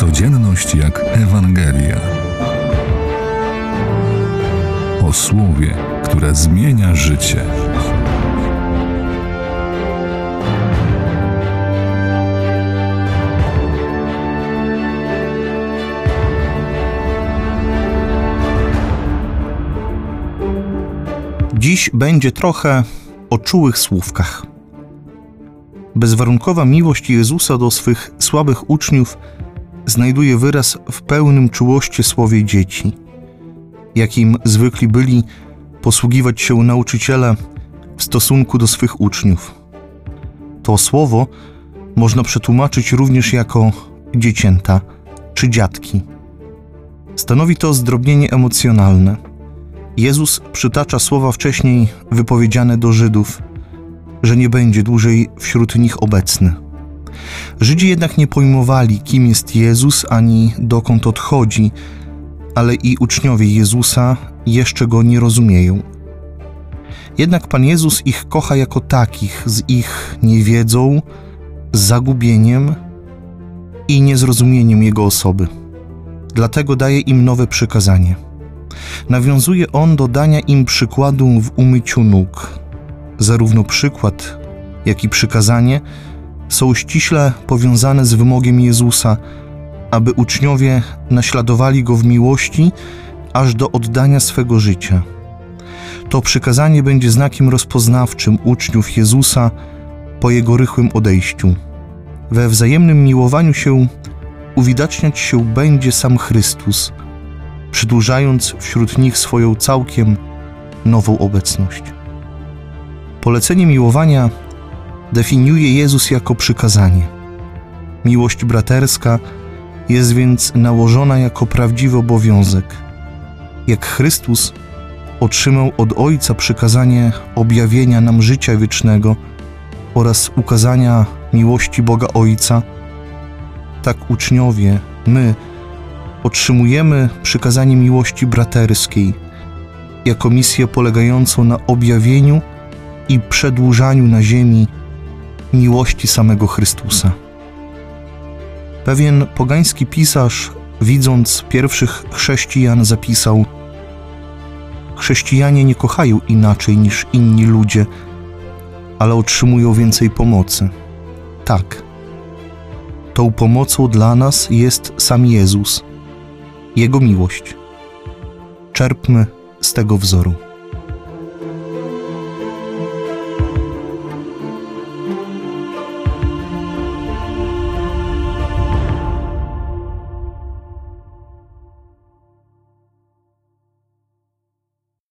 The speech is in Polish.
Codzienność jak Ewangelia. O słowie, które zmienia życie. Dziś będzie trochę o czułych słówkach. Bezwarunkowa miłość Jezusa do swych słabych uczniów znajduje wyraz w pełnym czułości słowie dzieci, jakim zwykli byli posługiwać się nauczyciele w stosunku do swych uczniów. To słowo można przetłumaczyć również jako dziecięta czy dziadki. Stanowi to zdrobnienie emocjonalne. Jezus przytacza słowa wcześniej wypowiedziane do Żydów, że nie będzie dłużej wśród nich obecny. Żydzi jednak nie pojmowali, kim jest Jezus ani dokąd odchodzi, ale i uczniowie Jezusa jeszcze go nie rozumieją. Jednak Pan Jezus ich kocha jako takich, z ich niewiedzą, zagubieniem i niezrozumieniem Jego osoby. Dlatego daje im nowe przykazanie. Nawiązuje on do dania im przykładu w umyciu nóg. Zarówno przykład, jak i przykazanie są ściśle powiązane z wymogiem Jezusa, aby uczniowie naśladowali go w miłości aż do oddania swego życia. To przykazanie będzie znakiem rozpoznawczym uczniów Jezusa po jego rychłym odejściu. We wzajemnym miłowaniu się uwidaczniać się będzie sam Chrystus, przedłużając wśród nich swoją całkiem nową obecność. Polecenie miłowania definiuje Jezus jako przykazanie. Miłość braterska jest więc nałożona jako prawdziwy obowiązek. Jak Chrystus otrzymał od Ojca przykazanie objawienia nam życia wiecznego oraz ukazania miłości Boga Ojca, tak uczniowie, my, otrzymujemy przykazanie miłości braterskiej jako misję polegającą na objawieniu i przedłużaniu na ziemi miłości samego Chrystusa. Pewien pogański pisarz, widząc pierwszych chrześcijan, zapisał: Chrześcijanie nie kochają inaczej niż inni ludzie, ale otrzymują więcej pomocy. Tak. Tą pomocą dla nas jest sam Jezus, Jego miłość. Czerpmy z tego wzoru.